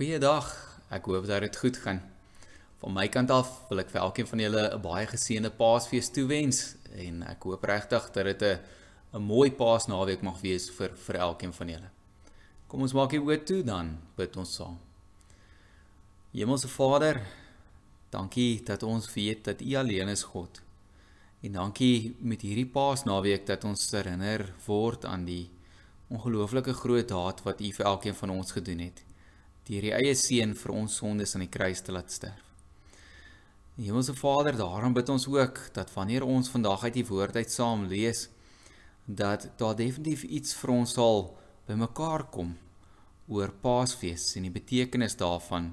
Goeiedag. Ek hoop dat dit goed gaan. Van my kant af wil ek vir elkeen van julle 'n baie geseënde Paasfees toewens en ek hoop regtig dat dit 'n 'n mooi Paasnaweek mag wees vir vir elkeen van julle. Kom ons maak die oë toe dan bid ons saam. Hemelse Vader, dankie dat ons weet dat U alleen is God. En dankie met hierdie Paasnaweek dat ons herinner word aan die ongelooflike groot daad wat U vir elkeen van ons gedoen het deur die eie seun vir ons sondes aan die kruis te laat sterf. Hemelse Vader, daarom bid ons ook dat wanneer ons vandag uit die woord uit saam lees, dat daar definitief iets vir ons sal bymekaar kom oor Paasfees en die betekenis daarvan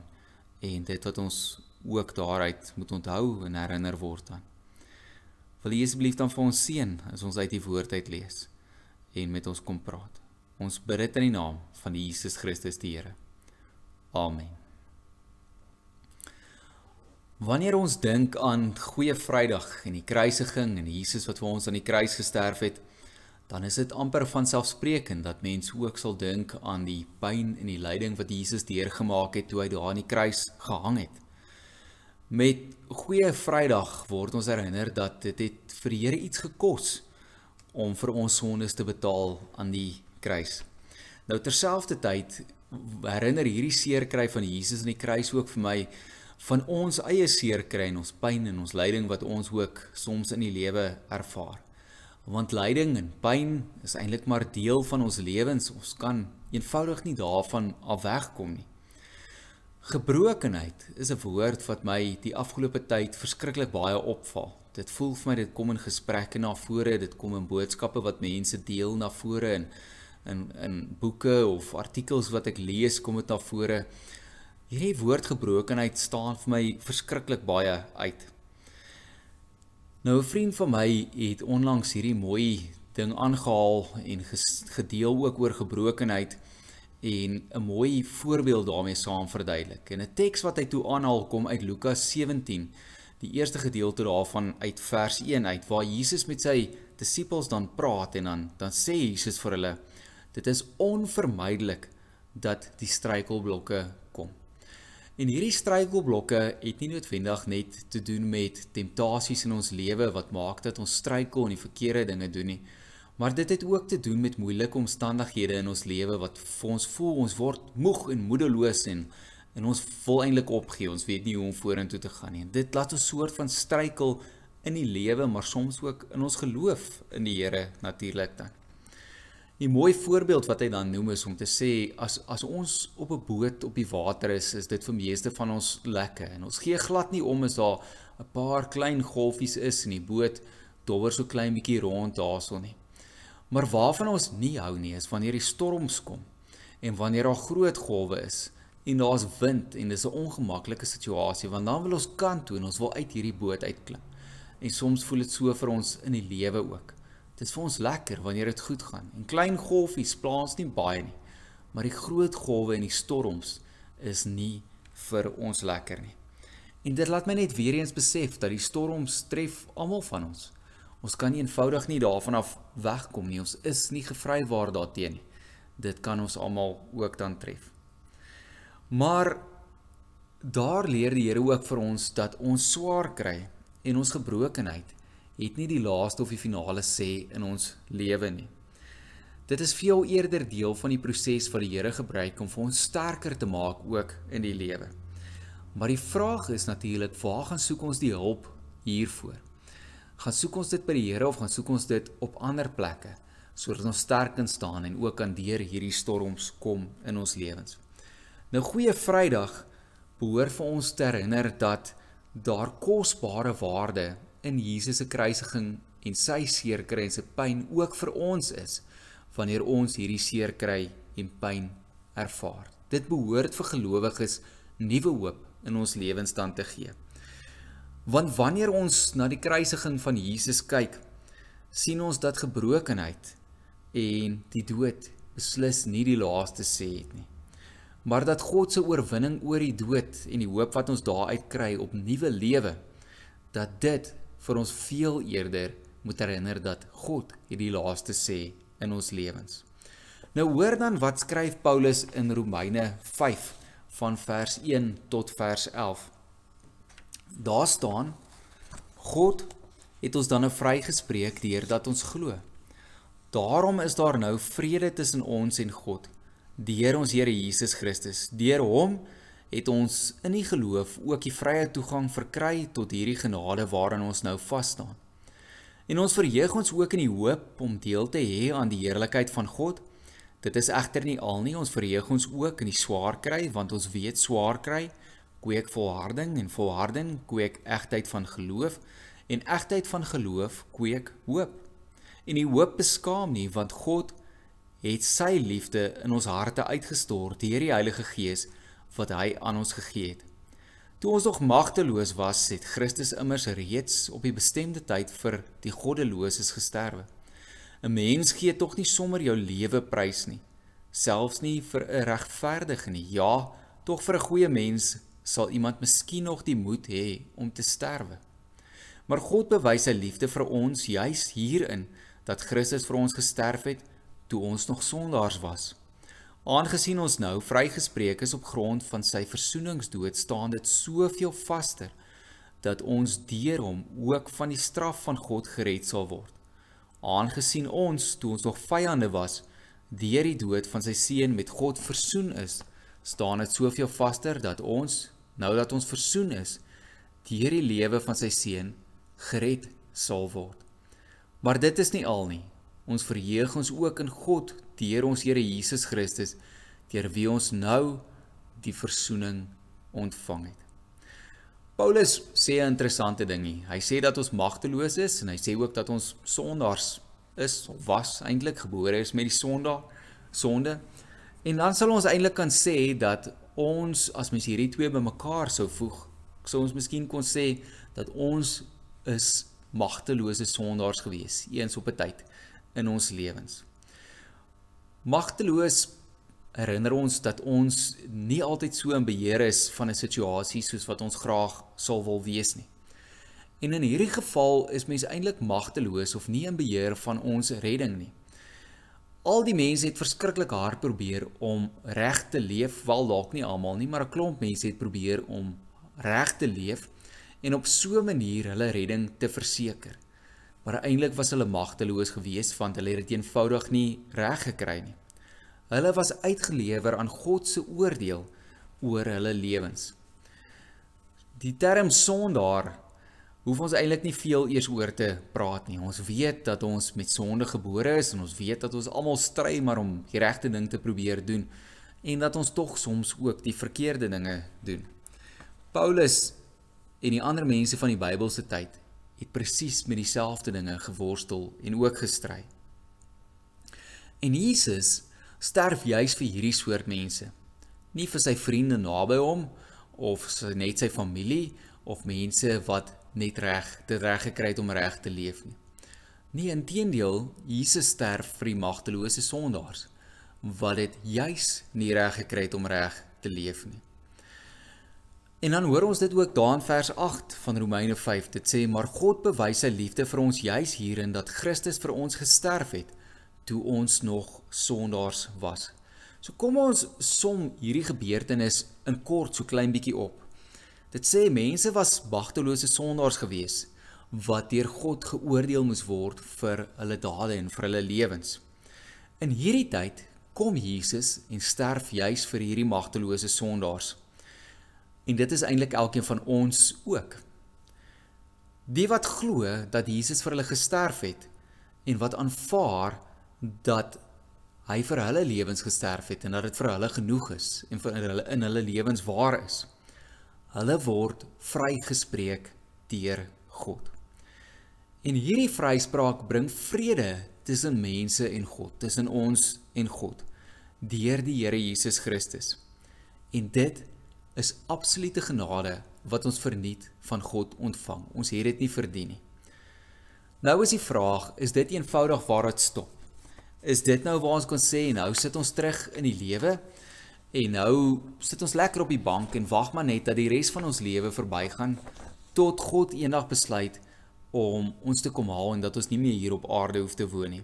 en dit wat ons ook daaruit moet onthou en herinner word aan. Wil U asseblief dan vir ons seën as ons uit die woord uit lees en met ons kom praat. Ons bid dit in die naam van Jesus Christus die Here. Amen. Wanneer ons dink aan Goeie Vrydag en die kruisiging en Jesus wat vir ons aan die kruis gesterf het, dan is dit amper van selfsprekend dat mense ook sal dink aan die pyn en die lyding wat Jesus deurgemaak het toe hy daar aan die kruis gehang het. Met Goeie Vrydag word ons herinner dat dit het vir die Here iets gekos om vir ons sondes te betaal aan die kruis. Nou terselfdertyd herinner hierdie seerkry van Jesus aan die kruis ook vir my van ons eie seerkry en ons pyn en ons lyding wat ons ook soms in die lewe ervaar. Want lyding en pyn is eintlik maar deel van ons lewens. Ons kan eenvoudig nie daarvan af wegkom nie. Gebrokenheid is 'n woord wat my die afgelope tyd verskriklik baie opval. Dit voel vir my dit kom in gesprekke na vore, dit kom in boodskappe wat mense deel na vore en in in boeke of artikels wat ek lees kom dit na vore. Hierdie woord gebrokenheid staan vir my verskriklik baie uit. Nou 'n vriend van my het onlangs hierdie mooi ding aangehaal en gedeel ook oor gebrokenheid en 'n mooi voorbeeld daarmee saam verduidelik. En 'n teks wat hy toe aanhaal kom uit Lukas 17, die eerste gedeelte daarvan uit vers 1 uit waar Jesus met sy disippels dan praat en dan dan sê Jesus vir hulle Dit is onvermydelik dat die struikelblokke kom. En hierdie struikelblokke het nie noodwendig net te doen met temptasies in ons lewe wat maak dat ons struikel en die verkeerde dinge doen nie, maar dit het ook te doen met moeilike omstandighede in ons lewe wat vir ons voel ons word moeg en moedeloos en en ons voel eintlik opgee. Ons weet nie hoe om vorentoe te gaan nie. En dit laat ons soort van struikel in die lewe, maar soms ook in ons geloof in die Here natuurlik dan. Die mooi voorbeeld wat hy dan noem is om te sê as as ons op 'n boot op die water is, is dit vir meeste van ons lekker en ons gee glad nie om as daar 'n paar klein golfies is in die boot dowwer so klein bietjie rond daarson nie. Maar waarvan ons nie hou nie is wanneer die storms kom en wanneer daar groot golwe is en daar's wind en dis 'n ongemaklike situasie want dan wil ons kant toe en ons wil uit hierdie boot uitklim. En soms voel dit so vir ons in die lewe ook. Dit is vir ons lekker wanneer dit goed gaan. En klein golfies plaas nie baie nie. Maar die groot golwe en die storms is nie vir ons lekker nie. En dit laat my net weer eens besef dat die storms tref almal van ons. Ons kan nie eenvoudig nie daarvan af wegkom nie. Ons is nie gevrywaar daarteen nie. Dit kan ons almal ook dan tref. Maar daar leer die Here ook vir ons dat ons swaar kry en ons gebrokenheid het nie die laaste of die finale sê in ons lewe nie. Dit is veel eerder deel van die proses wat die Here gebruik om vir ons sterker te maak ook in die lewe. Maar die vraag is natuurlik, waar gaan soek ons die hulp hiervoor? Gaan soek ons dit by die Here of gaan soek ons dit op ander plekke sodat ons sterk kan staan en ook kan deur hierdie storms kom in ons lewens? Nou goeie Vrydag behoort vir ons te herinner dat daar kosbare waarde in Jesus se kruisiging en sy seerkry en sy pyn ook vir ons is wanneer ons hierdie seerkry en pyn ervaar. Dit behoort vir gelowiges nuwe hoop in ons lewensstand te gee. Want wanneer ons na die kruisiging van Jesus kyk, sien ons dat gebrokenheid en die dood beslis nie die laaste sê het nie. Maar dat God se oorwinning oor die dood en die hoop wat ons daaruit kry op nuwe lewe, dat dit vir ons veel eerder moet herinner dat God hierdie laaste sê in ons lewens. Nou hoor dan wat skryf Paulus in Romeine 5 van vers 1 tot vers 11. Daar staan God het ons dan nou vrygespreek deurdat ons glo. Daarom is daar nou vrede tussen ons en God deur ons Here Jesus Christus. Deur hom het ons in die geloof ook die vrye toegang verkry tot hierdie genade waarin ons nou vas staan. En ons verheug ons ook in die hoop om deel te hê aan die heerlikheid van God. Dit is egter nie al nie, ons verheug ons ook in die swaar kry want ons weet swaar kry kweek volharding en volharding kweek egtheid van geloof en egtheid van geloof kweek hoop. En die hoop beskaam nie want God het sy liefde in ons harte uitgestort deur die Heilige Gees wat hy aan ons gegee het. Toe ons nog magteloos was, het Christus immers reeds op die bestemde tyd vir die goddeloses gesterwe. 'n Mens gee tog nie sommer jou lewe prys nie, selfs nie vir 'n regverdige nie. Ja, tog vir 'n goeie mens sal iemand miskien nog die moed hê om te sterwe. Maar God bewys sy liefde vir ons juis hierin dat Christus vir ons gesterf het toe ons nog sondaars was. Aangesien ons nou vrygespreek is op grond van sy versoeningsdood, staan dit soveel vaster dat ons deur hom ook van die straf van God gered sal word. Aangesien ons toe ons nog vyande was, deur die dood van sy seun met God versoen is, staan dit soveel vaster dat ons, nou dat ons versoen is, deur die lewe van sy seun gered sal word. Maar dit is nie al nie. Ons verheug ons ook in God deur ons Here Jesus Christus, deur wie ons nou die verzoening ontvang het. Paulus sê 'n interessante dingie. Hy sê dat ons magteloos is en hy sê ook dat ons sondaars is of was eintlik gebore is met die sonda sonde. En dan sal ons eintlik kan sê dat ons as mens hierdie twee bymekaar sou voeg, sou ons miskien kon sê dat ons is magtelose sondaars gewees eens op 'n tyd in ons lewens. Magteloos herinner ons dat ons nie altyd so in beheer is van 'n situasie soos wat ons graag sou wil wees nie. En in hierdie geval is mens eintlik magteloos of nie in beheer van ons redding nie. Al die mense het verskriklik hard probeer om reg te leef, wel dalk nie almal nie, maar 'n klomp mense het probeer om reg te leef en op so 'n manier hulle redding te verseker. Maar eintlik was hulle magteloos geweest want hulle het dit eenvoudig nie reg gekry nie. Hulle was uitgelewer aan God se oordeel oor hulle lewens. Die term sondaar hoef ons eintlik nie veel eers oor te praat nie. Ons weet dat ons met sonde gebore is en ons weet dat ons almal stry maar om die regte ding te probeer doen en dat ons tog soms ook die verkeerde dinge doen. Paulus en die ander mense van die Bybelse tyd het presies met dieselfde dinge geworstel en ook gestry. En Jesus sterf juis vir hierdie soort mense. Nie vir sy vriende naby hom of sy, net sy familie of mense wat net reg te reg gekry het om reg te leef nie. Nee, inteendeel, Jesus sterf vir die magtelose sondaars wat dit juis nie reg gekry het om reg te leef nie. En dan hoor ons dit ook daar in vers 8 van Romeine 5. Dit sê maar God bewys sy liefde vir ons juis hierin dat Christus vir ons gesterf het toe ons nog sondaars was. So kom ons som hierdie gebeurtenis in kort so klein bietjie op. Dit sê mense was magtelose sondaars gewees wat deur God geoordeel moes word vir hulle dade en vir hulle lewens. In hierdie tyd kom Jesus en sterf juis vir hierdie magtelose sondaars. En dit is eintlik elkeen van ons ook. Die wat glo dat Jesus vir hulle gesterf het en wat aanvaar dat hy vir hulle lewens gesterf het en dat dit vir hulle genoeg is en vir hulle in hulle lewens waar is. Hulle word vrygespreek deur God. En hierdie vryspraak bring vrede tussen mense en God, tussen ons en God deur die Here Jesus Christus. En dit is absolute genade wat ons verniet van God ontvang. Ons het dit nie verdien nie. Nou is die vraag, is dit eenvoudig waar dit stop? Is dit nou waar ons kan sê nou sit ons terug in die lewe en nou sit ons lekker op die bank en wag maar net dat die res van ons lewe verbygaan tot God eendag besluit om ons te kom haal en dat ons nie meer hier op aarde hoef te woon nie.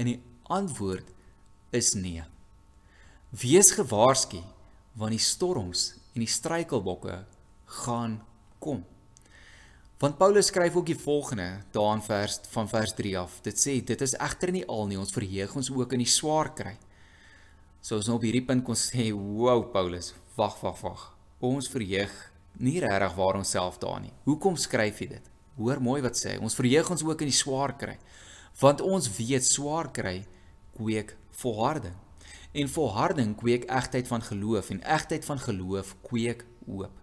En die antwoord is nee. Wees gewaarsku want die storms en die struikelblokke gaan kom. Want Paulus skryf ook die volgende daarin vers van vers 3 af. Dit sê dit is egter nie al nie, ons verheug ons ook in die swaar kry. So ons nou op hierdie punt kon sê, "Wow Paulus, wag, wag, wag. Ons verheug nie regtig waar ons self daar nie. Hoekom skryf jy dit? Hoor mooi wat sê. Ons verheug ons ook in die swaar kry. Want ons weet swaar kry kweek volharding. En volharding kweek egtheid van geloof en egtheid van geloof kweek hoop.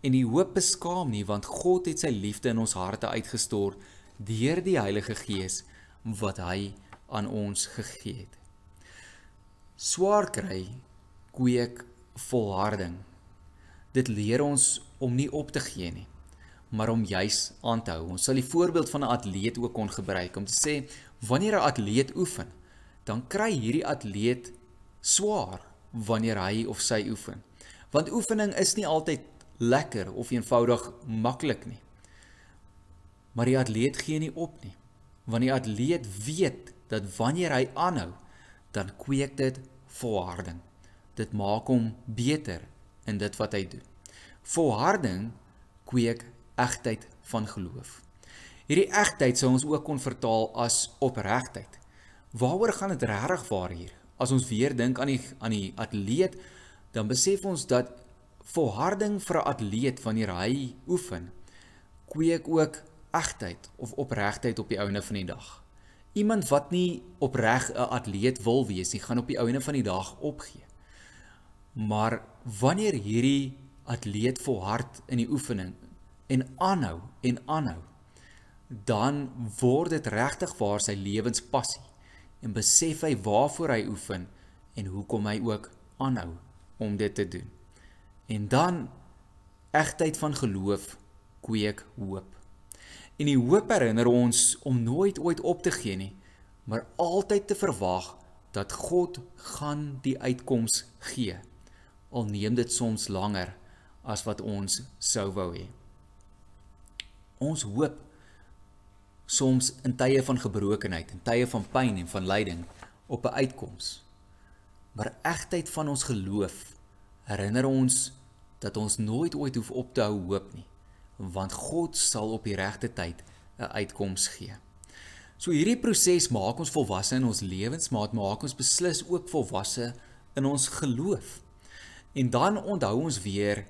En die hoop beskaam nie want God het sy liefde in ons harte uitgestort deur die Heilige Gees wat hy aan ons gegee het. Swaar kry kweek volharding. Dit leer ons om nie op te gee nie, maar om juis aan te hou. Ons sal die voorbeeld van 'n atleet ook kon gebruik om te sê wanneer 'n atleet oefen, dan kry hierdie atleet swaar wanneer hy of sy oefen. Want oefening is nie altyd lekker of eenvoudig maklik nie. Maar die atleet gee nie op nie. Want die atleet weet dat wanneer hy aanhou, dan kweek dit volharding. Dit maak hom beter in dit wat hy doen. Volharding kweek egtheid van geloof. Hierdie egtheid sou ons ook kon vertaal as opregtheid. Waaroor gaan dit regtig waar hier? As ons weer dink aan die aan die atleet, dan besef ons dat volharding vir 'n atleet wanneer hy oefen kweek ook egtheid of opregtheid op die ouene van die dag. Iemand wat nie opreg 'n atleet wil wees nie, gaan op die ouene van die dag opgee. Maar wanneer hierdie atleet volhard in die oefening en aanhou en aanhou, dan word dit regtig waar sy lewenspassie en besef hy waarvoor hy oefen en hoekom hy ook aanhou om dit te doen. En dan egtheid van geloof kweek hoop. En die hoop herinner ons om nooit ooit op te gee nie, maar altyd te verwag dat God gaan die uitkoms gee. Al neem dit soms langer as wat ons sou wou hê. Ons hoop soms in tye van gebrokenheid, in tye van pyn en van lyding op 'n uitkoms. Maar egtheid van ons geloof herinner ons dat ons nooit ooit hoef op te hou hoop nie, want God sal op die regte tyd 'n uitkoms gee. So hierdie proses maak ons volwasse in ons lewens, maar dit maak ons beslis ook volwasse in ons geloof. En dan onthou ons weer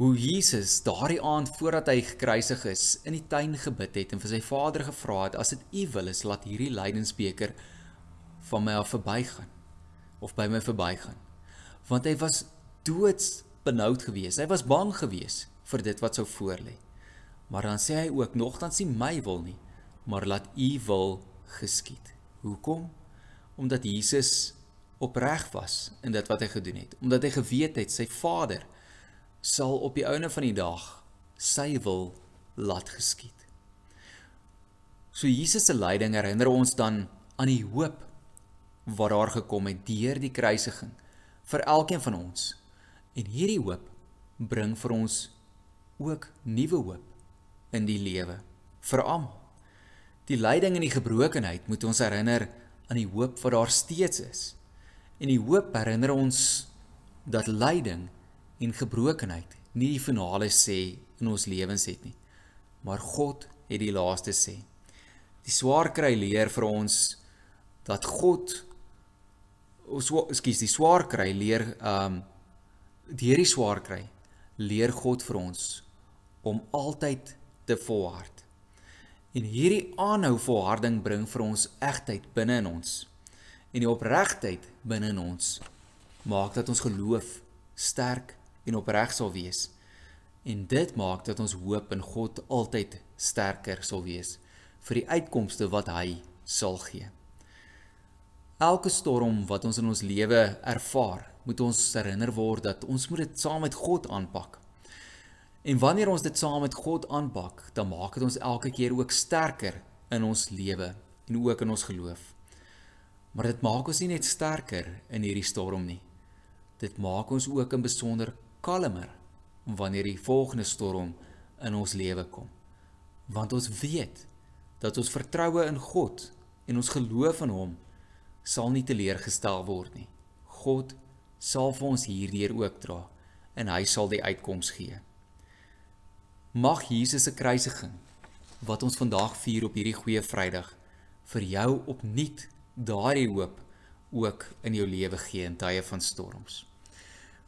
hoe Jesus daardie aand voordat hy gekruisig is in die tuin gebid het en vir sy Vader gevra het as dit U wil is laat hierdie lydensbeker van my af verbygaan of by my verbygaan want hy was doods benoud geweest. Hy was bang geweest vir dit wat sou voorlê. Maar dan sê hy ook nogtans nie my wil nie, maar laat U wil geskied. Hoekom? Omdat Jesus opreg was in dit wat hy gedoen het. Omdat hy geweet het sy Vader sal op die einde van die dag sy wil laat geskied. So Jesus se lyding herinner ons dan aan die hoop wat daar gekom het deur die kruisiging vir elkeen van ons En hierdie hoop bring vir ons ook nuwe hoop in die lewe vir almal. Die lyding en die gebrokenheid moet ons herinner aan die hoop wat daar steeds is. En die hoop herinner ons dat lyding en gebrokenheid nie die finale sê in ons lewens het nie, maar God het die laaste sê. Die swaar kry leer vir ons dat God of skus die swaar kry leer um deur die swaar kry, leer God vir ons om altyd te volhard. En hierdie aanhou volharding bring vir ons egtheid binne in ons. En die opregtheid binne in ons maak dat ons geloof sterk en opreg sal wees. En dit maak dat ons hoop in God altyd sterker sal wees vir die uitkomste wat hy sal gee. Elke storm wat ons in ons lewe ervaar, moet ons herinner word dat ons moet dit saam met God aanpak. En wanneer ons dit saam met God aanpak, dan maak dit ons elke keer ook sterker in ons lewe en ook in ons geloof. Maar dit maak ons nie net sterker in hierdie storm nie. Dit maak ons ook in besonder kalmer wanneer die volgende storm in ons lewe kom. Want ons weet dat ons vertroue in God en ons geloof in hom sal nie teleurgestel word nie. God sal vir ons hierdeur ook dra en hy sal die uitkoms gee. Mag Jesus se kruisiging wat ons vandag vier op hierdie goeie Vrydag vir jou opnuut daardie hoop ook in jou lewe gee in tye van storms.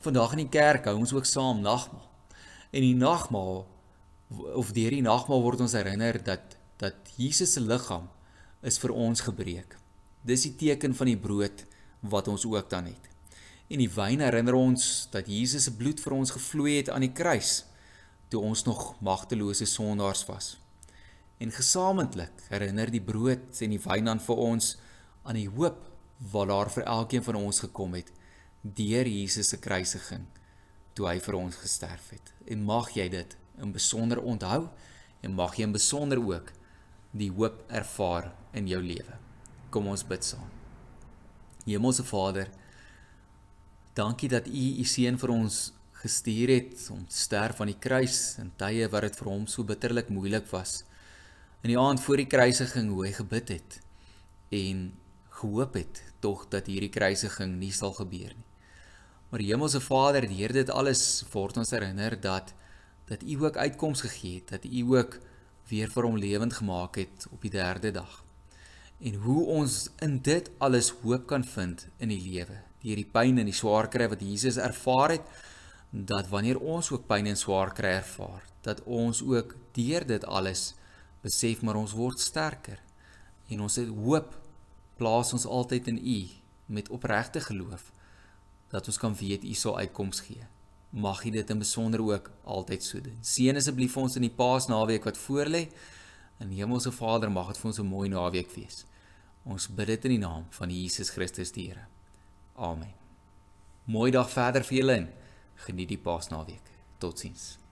Vandag in die kerk hou ons ook saam nagmaal. En die nagmaal of deur die nagmaal word ons herinner dat dat Jesus se liggaam is vir ons gebreek. Dis die teken van die brood wat ons ook dan het. En die wyn herinner ons dat Jesus se bloed vir ons gevloei het aan die kruis toe ons nog magtelose sondaars was. En gesamentlik herinner die brood en die wyn aan vir ons aan die hoop wat daar vir elkeen van ons gekom het deur Jesus se kruisiging toe hy vir ons gesterf het. En mag jy dit in besonder onthou en mag jy in besonder ook die hoop ervaar in jou lewe. Kom ons bid saam. Hemelse Vader, dankie dat U U seun vir ons gestuur het om te sterf aan die kruis in tye wat dit vir hom so bitterlik moeilik was. In die aand voor die kruisiging hoe hy gebid het en gehoop het tog dat hierdie kruisiging nie sal gebeur nie. Maar Hemelse Vader, deur dit alles word ons herinner dat dat U ook uitkoms gegee het, dat U ook weer vir hom lewend gemaak het op die derde dag. En hoe ons in dit alles hoop kan vind in die lewe, deur die pyn en die swaar kry wat Jesus ervaar het, dat wanneer ons ook pyn en swaar kry ervaar, dat ons ook deur dit alles besef maar ons word sterker en ons het hoop plaas ons altyd in U met opregte geloof dat ons kan weet U sal uitkoms gee. Mag U dit in besonder ook altyd so doen. Seën asseblief vir ons in die Paasnaweek wat voorlê. En Hemelse Vader, mag dit vir ons 'n mooi naweek wees. Ons bid dit in die naam van Jesus Christus die Here. Amen. Mooi dag verder vir julle en geniet die Paasnaweek. Totsiens.